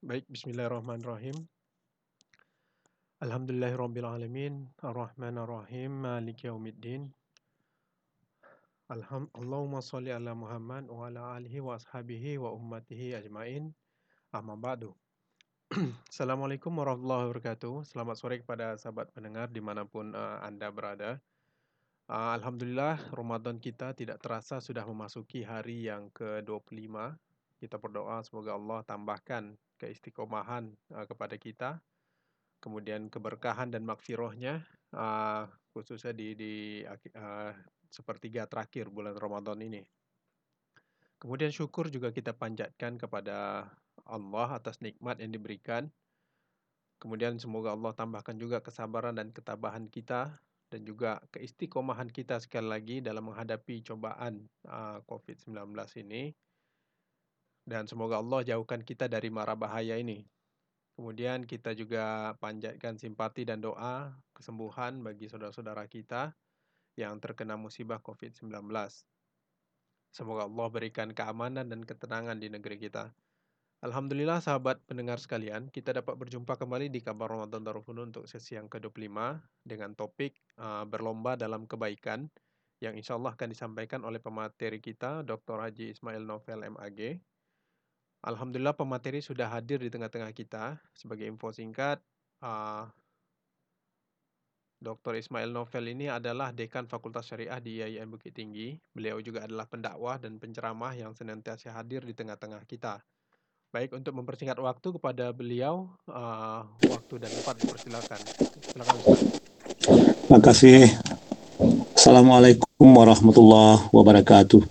Baik, bismillahirrahmanirrahim. Alhamdulillahirrabbilalamin. Ar-Rahmanir-Rahim. Maliki yaumiddin. Alham Allahumma salli ala Muhammad wa ala alihi wa ashabihi wa ummatihi ajmain. Amma ba'du. Assalamualaikum warahmatullahi wabarakatuh. Selamat sore kepada sahabat pendengar di mana pun uh, Anda berada. Uh, Alhamdulillah, Ramadan kita tidak terasa sudah memasuki hari yang ke-25. Kita berdoa semoga Allah tambahkan keistiqomahan uh, kepada kita kemudian keberkahan dan makfirohnya uh, khususnya di, di uh, sepertiga terakhir bulan Ramadan ini. Kemudian syukur juga kita panjatkan kepada Allah atas nikmat yang diberikan. Kemudian semoga Allah tambahkan juga kesabaran dan ketabahan kita dan juga keistiqomahan kita sekali lagi dalam menghadapi cobaan uh, COVID-19 ini. Dan semoga Allah jauhkan kita dari mara bahaya ini. Kemudian kita juga panjatkan simpati dan doa kesembuhan bagi saudara-saudara kita yang terkena musibah COVID-19. Semoga Allah berikan keamanan dan ketenangan di negeri kita. Alhamdulillah sahabat pendengar sekalian, kita dapat berjumpa kembali di kabar Ramadan Darul Funun untuk sesi yang ke-25 dengan topik uh, berlomba dalam kebaikan yang insya Allah akan disampaikan oleh pemateri kita, Dr. Haji Ismail Novel MAG. Alhamdulillah pemateri sudah hadir di tengah-tengah kita. Sebagai info singkat, uh, Dr. Ismail Novel ini adalah Dekan Fakultas Syariah di IAIN Bukit Tinggi. Beliau juga adalah pendakwah dan penceramah yang senantiasa hadir di tengah-tengah kita. Baik, untuk mempersingkat waktu kepada beliau, uh, waktu dan tempat dipersilakan. Silakan. Terima kasih. Assalamualaikum warahmatullahi wabarakatuh.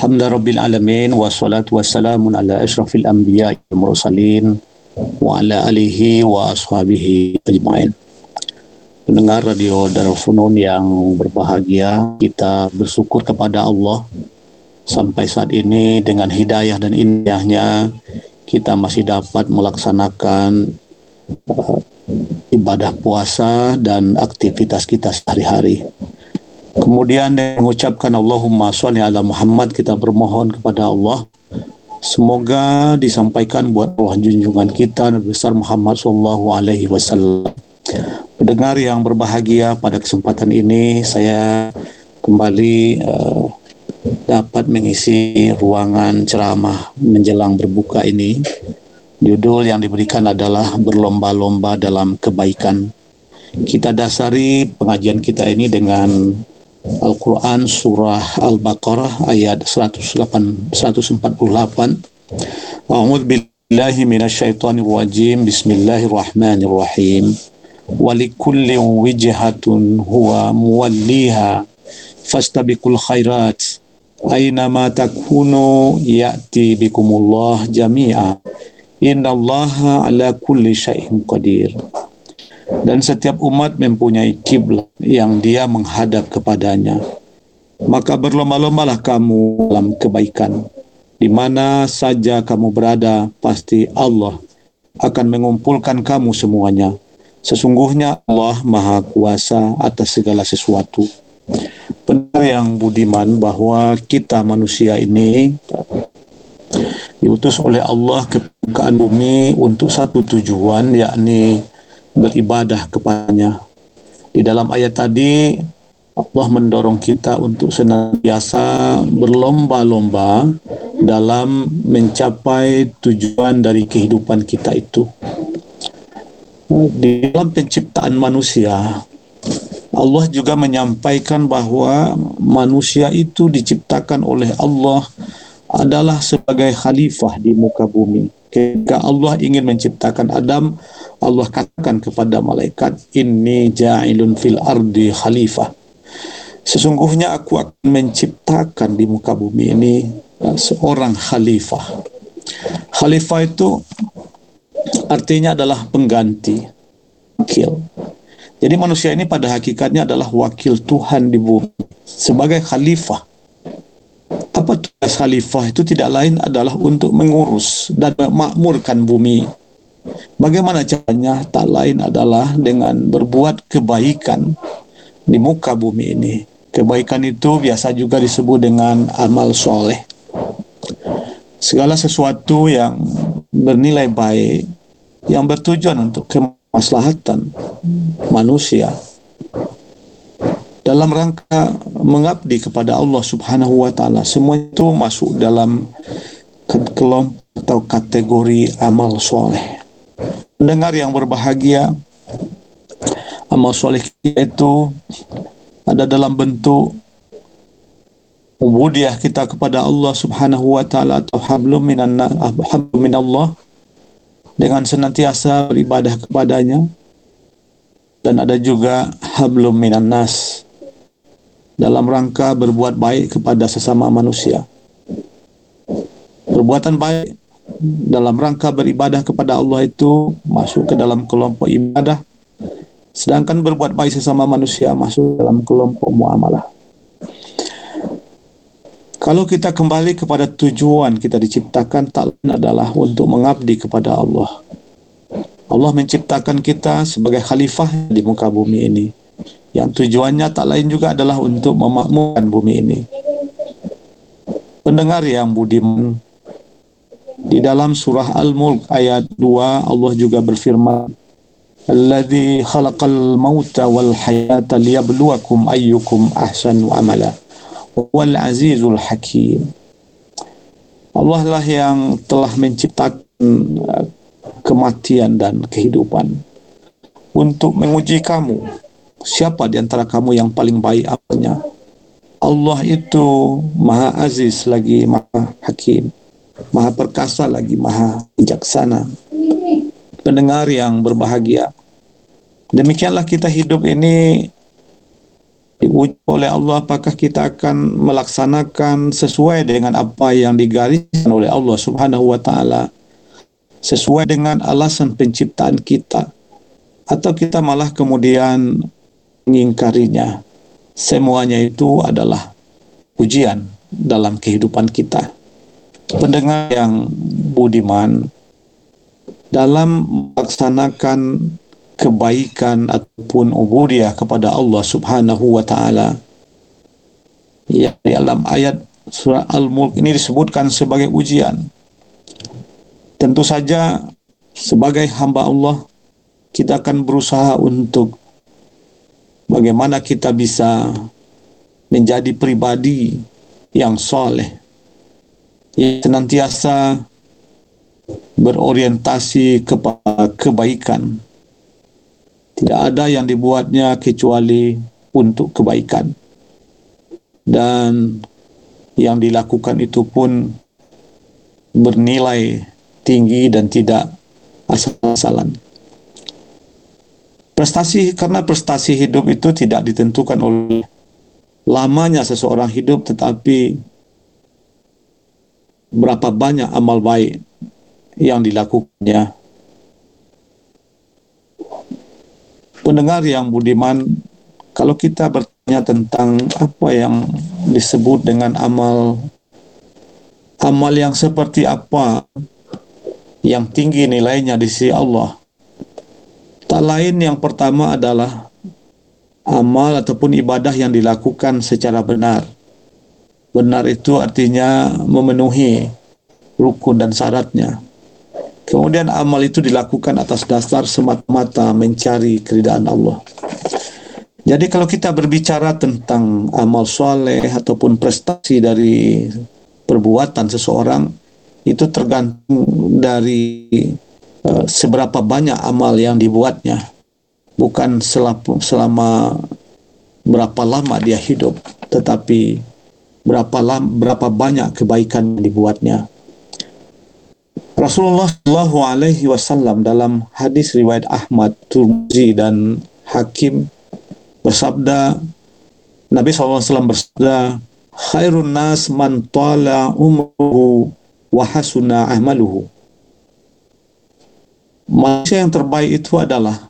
Rabbil Alamin Wassalatu wassalamu ala ashrafil anbiya mursalin Wa ala alihi wa ashabihi ajma'in. Pendengar Radio Darul Funun yang berbahagia Kita bersyukur kepada Allah. Sampai saat ini dengan hidayah dan indahnya Kita masih dapat melaksanakan uh, ibadah puasa dan aktivitas kita sehari-hari Kemudian mengucapkan Allahumma sholli ala Muhammad kita bermohon kepada Allah semoga disampaikan buat Allah junjungan kita Nabi besar Muhammad sallallahu alaihi wasallam. Pendengar yang berbahagia pada kesempatan ini saya kembali uh, dapat mengisi ruangan ceramah menjelang berbuka ini. Judul yang diberikan adalah berlomba-lomba dalam kebaikan. Kita dasari pengajian kita ini dengan Al-Quran Surah Al-Baqarah ayat 108, 148 A'udhu billahi minasyaitanir rajim Bismillahirrahmanirrahim Walikulli wijhatun huwa muwalliha Fastabikul khairat Aynama takunu ya'ti bikumullah jami'a Inna allaha ala kulli syai'in qadir dan setiap umat mempunyai kiblat yang dia menghadap kepadanya. Maka berlomba-lombalah kamu dalam kebaikan. Di mana saja kamu berada, pasti Allah akan mengumpulkan kamu semuanya. Sesungguhnya Allah Maha Kuasa atas segala sesuatu. Benar yang budiman bahwa kita manusia ini diutus oleh Allah ke bumi untuk satu tujuan yakni beribadah kepadanya. Di dalam ayat tadi Allah mendorong kita untuk senantiasa berlomba-lomba dalam mencapai tujuan dari kehidupan kita itu. Di dalam penciptaan manusia, Allah juga menyampaikan bahwa manusia itu diciptakan oleh Allah adalah sebagai khalifah di muka bumi. Ketika Allah ingin menciptakan Adam, Allah katakan kepada malaikat, Inni ja'ilun fil ardi khalifah. Sesungguhnya aku akan menciptakan di muka bumi ini uh, seorang khalifah. Khalifah itu artinya adalah pengganti, wakil. Jadi manusia ini pada hakikatnya adalah wakil Tuhan di bumi sebagai khalifah. Apa tugas khalifah itu tidak lain adalah untuk mengurus dan memakmurkan bumi Bagaimana caranya? Tak lain adalah dengan berbuat kebaikan di muka bumi ini. Kebaikan itu biasa juga disebut dengan amal soleh. segala sesuatu yang bernilai baik yang bertujuan untuk kemaslahatan manusia dalam rangka mengabdi kepada Allah Subhanahu wa taala semua itu masuk dalam kelompok atau kategori amal soleh pendengar yang berbahagia amal soleh itu ada dalam bentuk ubudiyah kita kepada Allah Subhanahu wa taala atau hablum minan hablum min Allah dengan senantiasa beribadah kepadanya dan ada juga hablum minan nas dalam rangka berbuat baik kepada sesama manusia. Perbuatan baik dalam rangka beribadah kepada Allah itu masuk ke dalam kelompok ibadah sedangkan berbuat baik sesama manusia masuk dalam kelompok muamalah. Kalau kita kembali kepada tujuan kita diciptakan tak lain adalah untuk mengabdi kepada Allah. Allah menciptakan kita sebagai khalifah di muka bumi ini. Yang tujuannya tak lain juga adalah untuk memakmurkan bumi ini. Pendengar yang budiman, di dalam surah Al-Mulk ayat 2 Allah juga berfirman, "Alladzi khalaqal mauta wal hayata liyabluwakum ayyukum ahsanu amala." wal azizul hakim. Allah lah yang telah menciptakan uh, kematian dan kehidupan untuk menguji kamu. Siapa di antara kamu yang paling baik apanya? Allah itu maha aziz lagi maha hakim. Maha perkasa lagi maha bijaksana. Pendengar yang berbahagia. Demikianlah kita hidup ini diuji oleh Allah apakah kita akan melaksanakan sesuai dengan apa yang digariskan oleh Allah Subhanahu wa taala sesuai dengan alasan penciptaan kita atau kita malah kemudian mengingkarinya semuanya itu adalah ujian dalam kehidupan kita pendengar yang budiman dalam melaksanakan kebaikan ataupun ubudiyah kepada Allah Subhanahu wa taala. Ya, dalam ayat surah Al-Mulk ini disebutkan sebagai ujian. Tentu saja sebagai hamba Allah kita akan berusaha untuk bagaimana kita bisa menjadi pribadi yang soleh yang senantiasa berorientasi kepada kebaikan tidak ada yang dibuatnya kecuali untuk kebaikan. Dan yang dilakukan itu pun bernilai tinggi dan tidak asal-asalan. Prestasi karena prestasi hidup itu tidak ditentukan oleh lamanya seseorang hidup tetapi berapa banyak amal baik yang dilakukannya pendengar yang budiman, kalau kita bertanya tentang apa yang disebut dengan amal, amal yang seperti apa yang tinggi nilainya di sisi Allah, tak lain yang pertama adalah amal ataupun ibadah yang dilakukan secara benar. Benar itu artinya memenuhi rukun dan syaratnya. Kemudian amal itu dilakukan atas dasar semata-mata mencari keridaan Allah. Jadi kalau kita berbicara tentang amal soleh ataupun prestasi dari perbuatan seseorang, itu tergantung dari uh, seberapa banyak amal yang dibuatnya. Bukan selama, selama berapa lama dia hidup, tetapi berapa lama, berapa banyak kebaikan yang dibuatnya. Rasulullah Shallallahu Alaihi Wasallam dalam hadis riwayat Ahmad, Turmuzi dan Hakim bersabda, Nabi SAW bersabda, khairun nas man tala umruhu wa hasuna ahmaluhu. Manusia yang terbaik itu adalah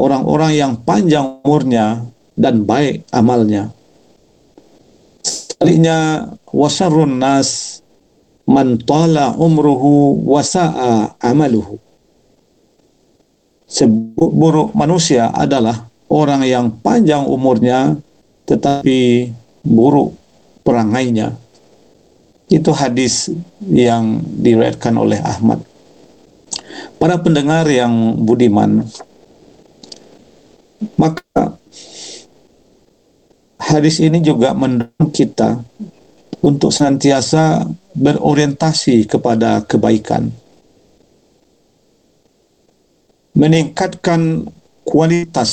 orang-orang yang panjang umurnya dan baik amalnya. Sebaliknya, wasarun nas man tala umruhu wasa'a amaluhu. Seburuk manusia adalah orang yang panjang umurnya tetapi buruk perangainya. Itu hadis yang diriwayatkan oleh Ahmad. Para pendengar yang budiman, maka hadis ini juga mendorong kita untuk senantiasa berorientasi kepada kebaikan. Meningkatkan kualitas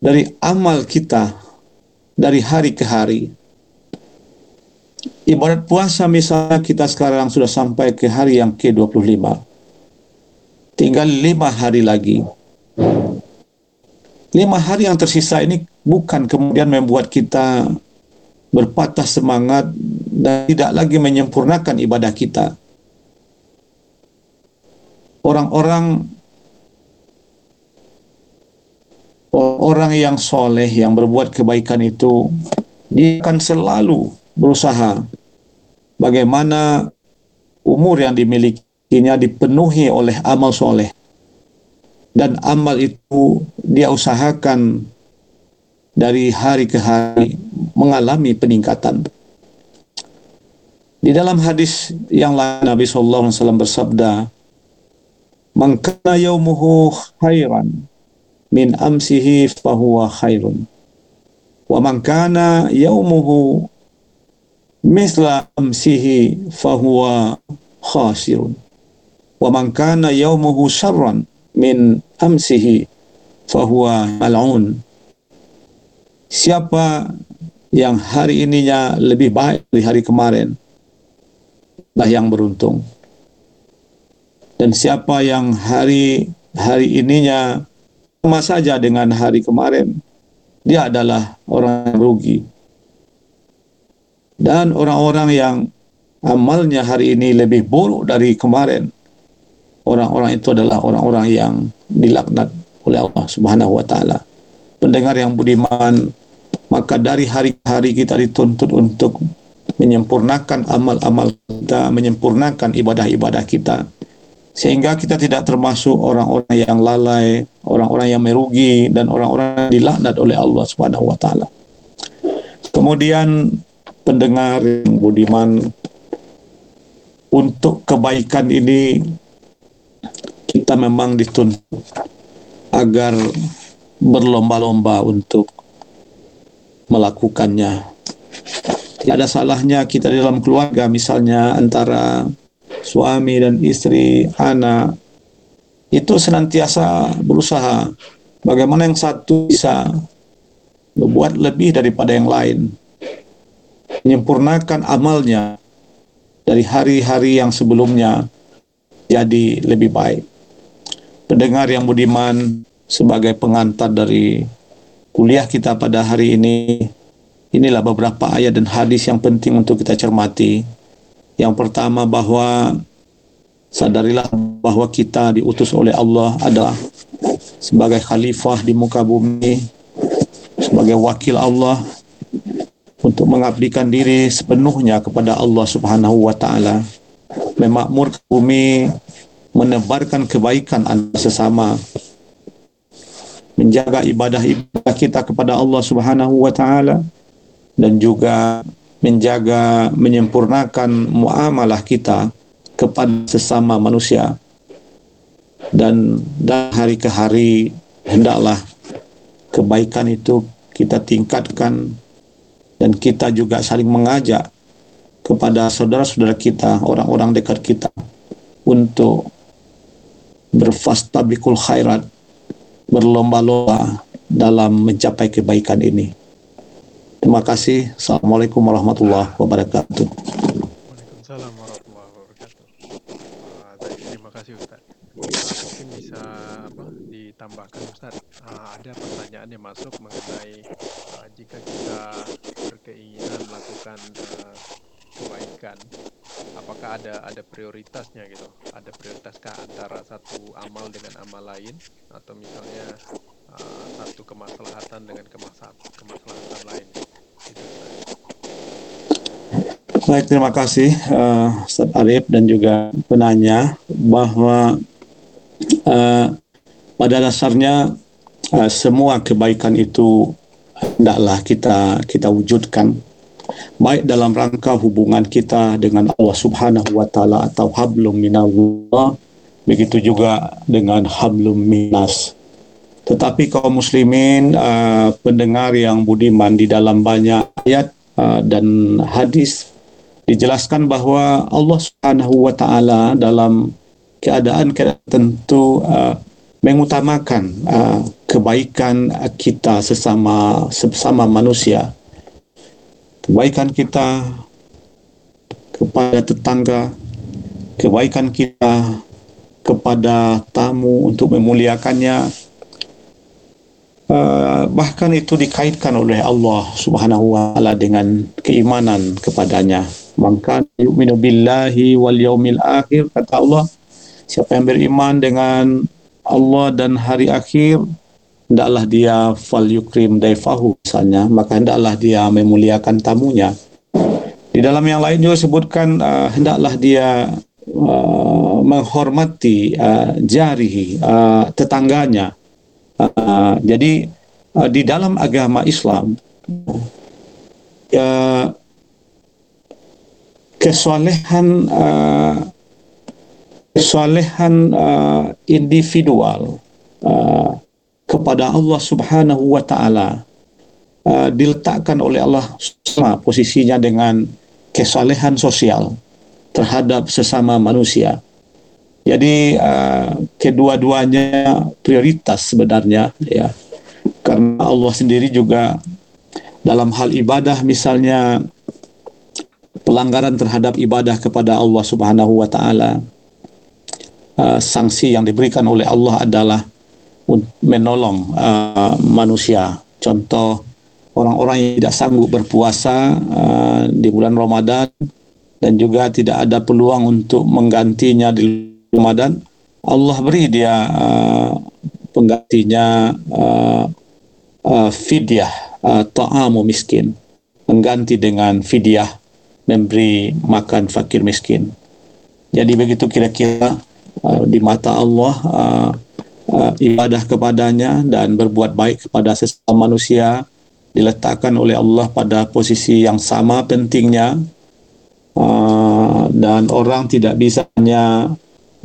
dari amal kita dari hari ke hari. Ibarat puasa misalnya kita sekarang sudah sampai ke hari yang ke-25. Tinggal lima hari lagi. Lima hari yang tersisa ini bukan kemudian membuat kita berpatah semangat dan tidak lagi menyempurnakan ibadah kita. Orang-orang orang yang soleh yang berbuat kebaikan itu dia akan selalu berusaha bagaimana umur yang dimilikinya dipenuhi oleh amal soleh dan amal itu dia usahakan dari hari ke hari mengalami peningkatan. Di dalam hadis yang lain Nabi sallallahu alaihi wasallam bersabda, "Man kana yaumuhu khairan min amsihi fahuwa khairun. Wa man kana yaumuhu misla amsihi fahuwa khasirun. Wa man kana yaumuhu syarran min amsihi fahuwa mal'un. Siapa yang hari ininya lebih baik dari hari kemarin, lah yang beruntung. Dan siapa yang hari hari ininya sama saja dengan hari kemarin, dia adalah orang yang rugi. Dan orang-orang yang amalnya hari ini lebih buruk dari kemarin, orang-orang itu adalah orang-orang yang dilaknat oleh Allah Subhanahu wa taala. Pendengar yang budiman, maka dari hari ke hari kita dituntut untuk menyempurnakan amal-amal kita, menyempurnakan ibadah-ibadah kita sehingga kita tidak termasuk orang-orang yang lalai, orang-orang yang merugi dan orang-orang yang dilaknat oleh Allah Subhanahu wa taala. Kemudian pendengar yang budiman untuk kebaikan ini kita memang dituntut agar berlomba-lomba untuk melakukannya. Tidak ada salahnya kita di dalam keluarga misalnya antara suami dan istri, anak, itu senantiasa berusaha bagaimana yang satu bisa berbuat lebih daripada yang lain. Menyempurnakan amalnya dari hari-hari yang sebelumnya jadi lebih baik. Pendengar yang budiman sebagai pengantar dari kuliah kita pada hari ini, inilah beberapa ayat dan hadis yang penting untuk kita cermati. Yang pertama bahwa sadarilah bahwa kita diutus oleh Allah adalah sebagai khalifah di muka bumi, sebagai wakil Allah untuk mengabdikan diri sepenuhnya kepada Allah Subhanahu wa taala, memakmur bumi, menebarkan kebaikan antar sesama, menjaga ibadah-ibadah kita kepada Allah Subhanahu wa taala dan juga menjaga menyempurnakan muamalah kita kepada sesama manusia. Dan dari hari ke hari hendaklah kebaikan itu kita tingkatkan dan kita juga saling mengajak kepada saudara-saudara kita, orang-orang dekat kita untuk berfastabikul khairat, berlomba-lomba dalam mencapai kebaikan ini. Terima kasih. Assalamualaikum warahmatullahi wabarakatuh. Waalaikumsalam warahmatullahi wabarakatuh. Uh, terima kasih Ustaz. Mungkin bisa apa ditambahkan Ustaz. Uh, ada pertanyaan yang masuk mengenai uh, jika kita berkeinginan melakukan uh, kebaikan, apakah ada ada prioritasnya gitu? Ada prioritaskah antara satu amal dengan amal lain atau misalnya uh, satu kemaslahatan dengan kemaslahatan, lain? Baik, terima kasih uh, Ustaz Arif dan juga penanya bahwa uh, pada dasarnya uh, semua kebaikan itu hendaklah kita kita wujudkan baik dalam rangka hubungan kita dengan Allah Subhanahu wa taala atau hablum minallah begitu juga dengan hablum minas. Tetapi kaum muslimin uh, pendengar yang budiman di dalam banyak ayat uh, dan hadis dijelaskan bahwa Allah Subhanahu wa taala dalam keadaan tertentu uh, mengutamakan uh, kebaikan kita sesama sesama manusia kebaikan kita kepada tetangga kebaikan kita kepada tamu untuk memuliakannya uh, bahkan itu dikaitkan oleh Allah Subhanahu wa taala dengan keimanan kepadanya. Maka yu'minu billahi wal yaumil akhir kata Allah Siapa yang beriman dengan Allah dan hari akhir, hendaklah dia fal yukrim daifahu misalnya, maka hendaklah dia memuliakan tamunya. Di dalam yang lain juga sebutkan uh, hendaklah dia uh, menghormati uh, jarihi uh, tetangganya. Uh, jadi uh, di dalam agama Islam uh, kesolehan uh, kesalehan uh, individual uh, kepada Allah Subhanahu wa taala uh, diletakkan oleh Allah sama posisinya dengan kesalehan sosial terhadap sesama manusia. Jadi uh, kedua-duanya prioritas sebenarnya ya. Karena Allah sendiri juga dalam hal ibadah misalnya pelanggaran terhadap ibadah kepada Allah Subhanahu wa taala Uh, sanksi yang diberikan oleh Allah adalah menolong uh, manusia. Contoh orang-orang yang tidak sanggup berpuasa uh, di bulan Ramadan dan juga tidak ada peluang untuk menggantinya di Ramadan, Allah beri dia uh, penggantinya uh, uh, fidyah uh, ta'amu miskin, mengganti dengan fidyah memberi makan fakir miskin. Jadi begitu kira-kira uh, di mata Allah uh, uh, ibadah kepadanya dan berbuat baik kepada sesama manusia diletakkan oleh Allah pada posisi yang sama pentingnya uh, dan orang tidak bisa hanya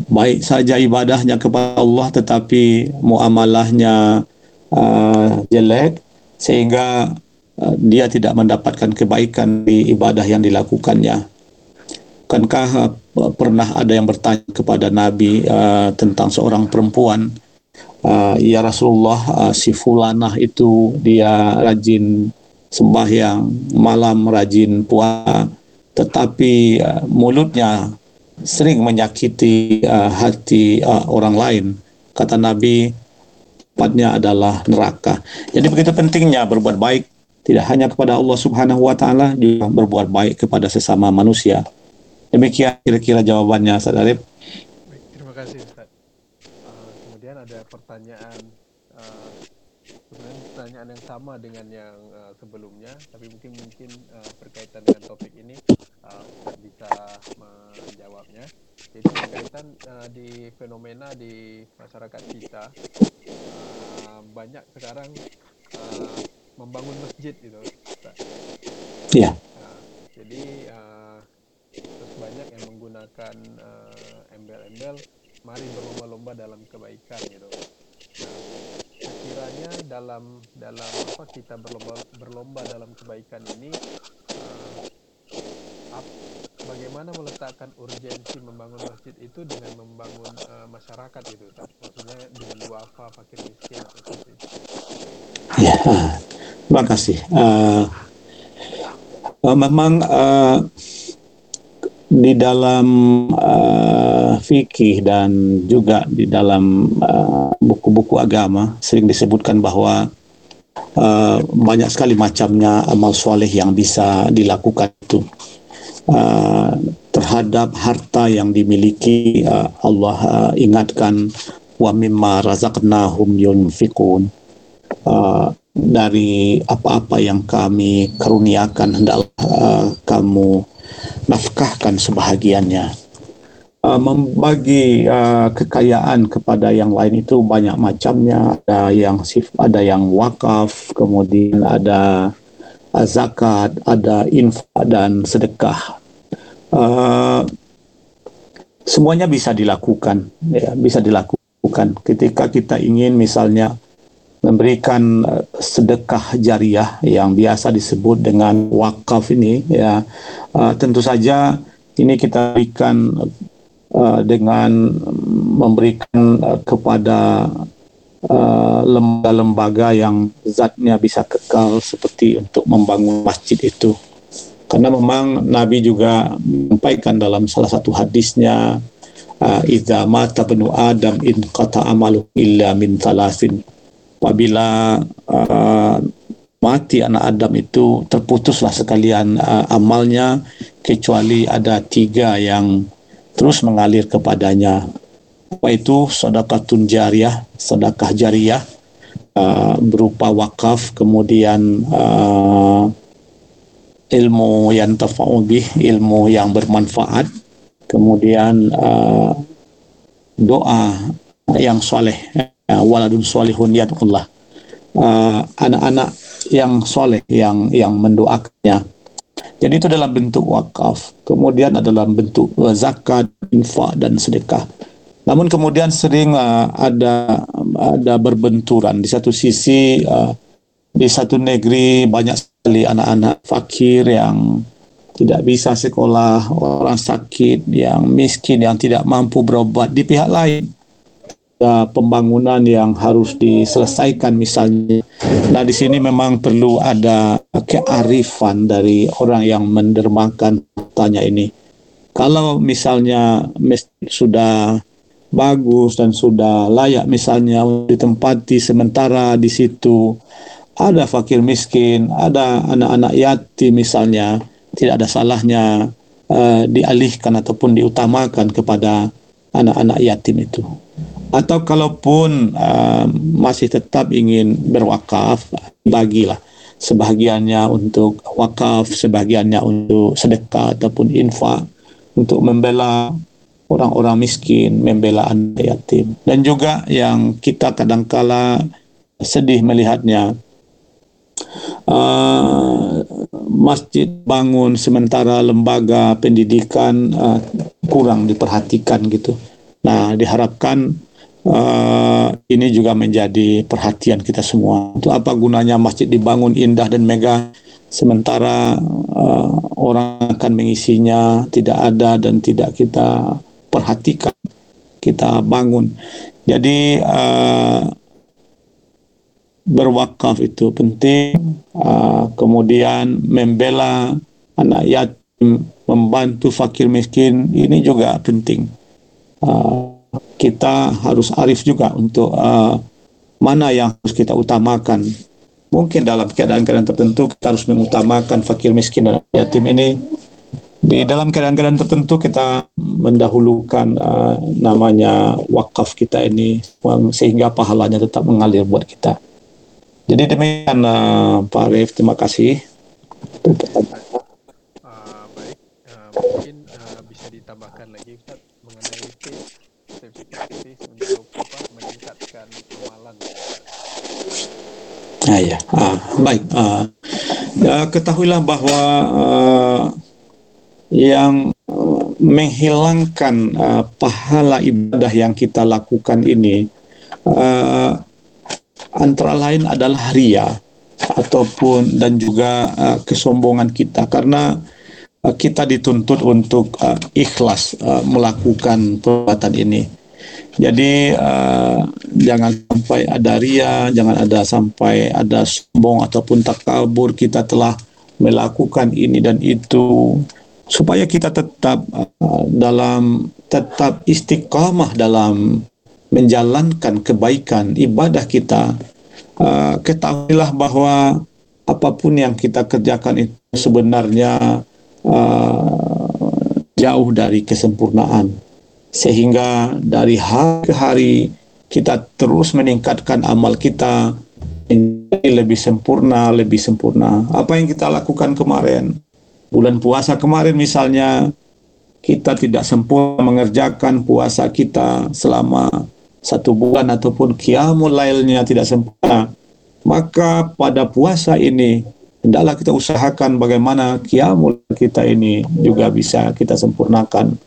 baik saja ibadahnya kepada Allah tetapi muamalahnya uh, jelek sehingga uh, dia tidak mendapatkan kebaikan di ibadah yang dilakukannya. Bukankah uh, pernah ada yang bertanya kepada Nabi uh, tentang seorang perempuan, uh, ya Rasulullah, uh, si fulanah itu dia rajin sembahyang, malam rajin puasa, tetapi uh, mulutnya sering menyakiti uh, hati uh, orang lain. Kata Nabi, tempatnya adalah neraka. Jadi begitu pentingnya berbuat baik tidak hanya kepada Allah Subhanahu wa taala juga berbuat baik kepada sesama manusia. Demikian kira-kira jawabannya, Arif. terima kasih, Ustaz. Uh, kemudian ada pertanyaan, uh, sebenarnya pertanyaan yang sama dengan yang uh, sebelumnya, tapi mungkin mungkin uh, berkaitan dengan topik ini, uh, bisa menjawabnya. Jadi berkaitan uh, di fenomena di masyarakat kita, uh, banyak sekarang uh, membangun masjid gitu, Iya. Uh, jadi uh, terus banyak yang menggunakan uh, embel-embel mari berlomba-lomba dalam kebaikan gitu. Nah sekiranya dalam dalam apa kita berlomba berlomba dalam kebaikan ini uh, ap, bagaimana meletakkan urgensi membangun masjid itu dengan membangun uh, masyarakat itu tak? maksudnya dengan duafa fakir miskin atau seperti itu. Ya terima kasih. Uh, uh, memang uh, di dalam uh, fikih dan juga di dalam uh, buku-buku uh, agama sering disebutkan bahwa uh, banyak sekali macamnya amal soleh yang bisa dilakukan itu uh, terhadap harta yang dimiliki uh, Allah uh, ingatkan wa mimma razaqnahum yunfikun uh, dari apa-apa yang kami karuniakan hendaklah uh, kamu nafkahkan sebahagiannya. Uh, membagi uh, kekayaan kepada yang lain itu banyak macamnya. Ada yang sif, ada yang wakaf, kemudian ada zakat, ada infak dan sedekah. Uh, semuanya bisa dilakukan, ya, bisa dilakukan. Ketika kita ingin misalnya memberikan uh, sedekah jariah yang biasa disebut dengan wakaf ini, ya, uh, tentu saja ini kita berikan uh, dengan memberikan uh, kepada uh, lembaga-lembaga yang zatnya bisa kekal seperti untuk membangun masjid itu. Karena memang Nabi juga menyampaikan dalam salah satu hadisnya uh, idza mata benu adam in qata amalu illa min thalathin apabila uh, mati anak Adam itu terputuslah sekalian uh, amalnya kecuali ada tiga yang terus mengalir kepadanya apa itu sedekah jariah sedekah jariah uh, berupa wakaf kemudian uh, ilmu yang tafa'ubih ilmu yang bermanfaat kemudian uh, doa yang soleh uh, waladun solihun yadullah uh, anak-anak yang soleh yang yang mendoakannya. Jadi itu dalam bentuk wakaf. Kemudian adalah bentuk uh, zakat, infak dan sedekah. Namun kemudian sering uh, ada ada berbenturan di satu sisi uh, di satu negeri banyak sekali anak-anak fakir yang tidak bisa sekolah, orang sakit, yang miskin, yang tidak mampu berobat di pihak lain ada pembangunan yang harus diselesaikan misalnya. Nah di sini memang perlu ada kearifan dari orang yang mendermakan tanya ini. Kalau misalnya sudah bagus dan sudah layak misalnya ditempati sementara di situ ada fakir miskin, ada anak-anak yatim misalnya, tidak ada salahnya uh, dialihkan ataupun diutamakan kepada anak-anak yatim itu atau kalaupun uh, masih tetap ingin berwakaf bagilah sebagiannya untuk wakaf sebagiannya untuk sedekah ataupun infak untuk membela orang-orang miskin membela anak yatim. Dan juga yang kita kadangkala sedih melihatnya uh, masjid bangun sementara lembaga pendidikan uh, kurang diperhatikan gitu. Nah diharapkan uh, ini juga menjadi perhatian kita semua. Untuk apa gunanya masjid dibangun indah dan megah sementara uh, orang akan mengisinya tidak ada dan tidak kita perhatikan, kita bangun. Jadi uh, berwakaf itu penting, uh, kemudian membela anak yatim, membantu fakir miskin ini juga penting. Uh, kita harus arif juga untuk uh, mana yang harus kita utamakan. Mungkin dalam keadaan-keadaan tertentu kita harus mengutamakan fakir miskin dan yatim ini. Di dalam keadaan-keadaan tertentu kita mendahulukan uh, namanya wakaf kita ini sehingga pahalanya tetap mengalir buat kita. Jadi demikian uh, Pak Arif, terima kasih. Uh, baik, uh, mungkin uh, bisa ditambahkan lagi Ustaz mengenai tips untuk apa meningkatkan amalan Ah, ya. Ah, baik. Ah, ya, ketahuilah bahwa ah, yang uh, menghilangkan uh, pahala ibadah yang kita lakukan ini uh, antara lain adalah ria ataupun dan juga uh, kesombongan kita karena uh, kita dituntut untuk uh, ikhlas uh, melakukan perbuatan ini. Jadi uh, jangan sampai ada ria, jangan ada sampai ada sombong ataupun takabur kita telah melakukan ini dan itu supaya kita tetap uh, dalam tetap istiqamah dalam menjalankan kebaikan ibadah kita. Uh, ketahuilah bahwa apa pun yang kita kerjakan itu sebenarnya uh, jauh dari kesempurnaan sehingga dari hari ke hari kita terus meningkatkan amal kita menjadi lebih sempurna, lebih sempurna. Apa yang kita lakukan kemarin, bulan puasa kemarin misalnya, kita tidak sempurna mengerjakan puasa kita selama satu bulan ataupun kiamul lailnya tidak sempurna. Maka pada puasa ini, hendaklah kita usahakan bagaimana kiamul kita ini juga bisa kita sempurnakan.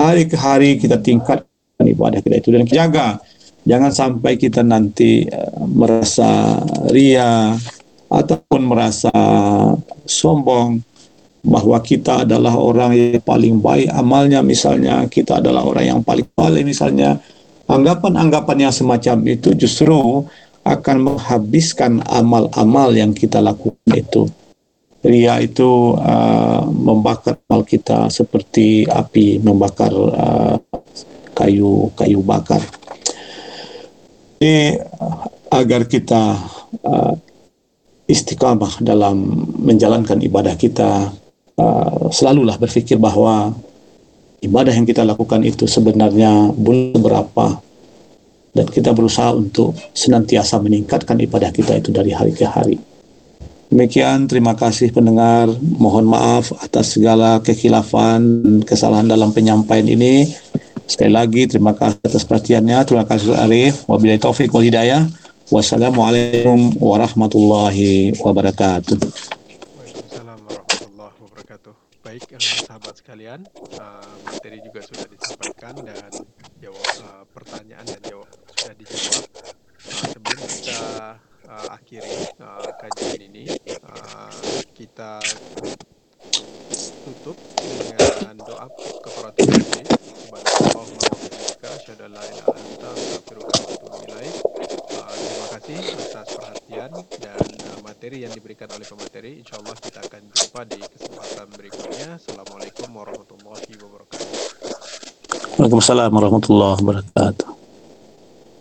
Hari ke hari kita tingkatkan ibadah kita itu. Dan jaga jangan sampai kita nanti uh, merasa ria ataupun merasa sombong bahwa kita adalah orang yang paling baik amalnya. Misalnya kita adalah orang yang paling paling misalnya. Anggapan-anggapan yang semacam itu justru akan menghabiskan amal-amal yang kita lakukan itu. Ria itu uh, membakar amal kita seperti api membakar uh, kayu kayu bakar. Ini agar kita uh, istiqamah dalam menjalankan ibadah kita uh, selalulah berpikir bahwa ibadah yang kita lakukan itu sebenarnya belum berapa dan kita berusaha untuk senantiasa meningkatkan ibadah kita itu dari hari ke hari. Demikian, terima kasih pendengar. Mohon maaf atas segala kekhilafan dan kesalahan dalam penyampaian ini. Sekali lagi, terima kasih atas perhatiannya. Terima kasih Arif. Wabillahi taufiq wal hidayah. Wassalamualaikum warahmatullahi wabarakatuh. Baik, uh, sahabat sekalian, uh, materi juga sudah disampaikan dan jawab uh, pertanyaan dan jawab sudah dijawab. Uh, sebelum kita uh, akhiri uh, kajian ini, uh, kita tutup dengan doa kafaratul majlis. Subhanallahumma wa bihamdika asyhadu an ilaik. Terima kasih atas perhatian dan materi yang diberikan oleh pemateri. Insya Allah kita akan jumpa di kesempatan berikutnya. Assalamualaikum warahmatullahi wabarakatuh. Waalaikumsalam warahmatullahi wabarakatuh.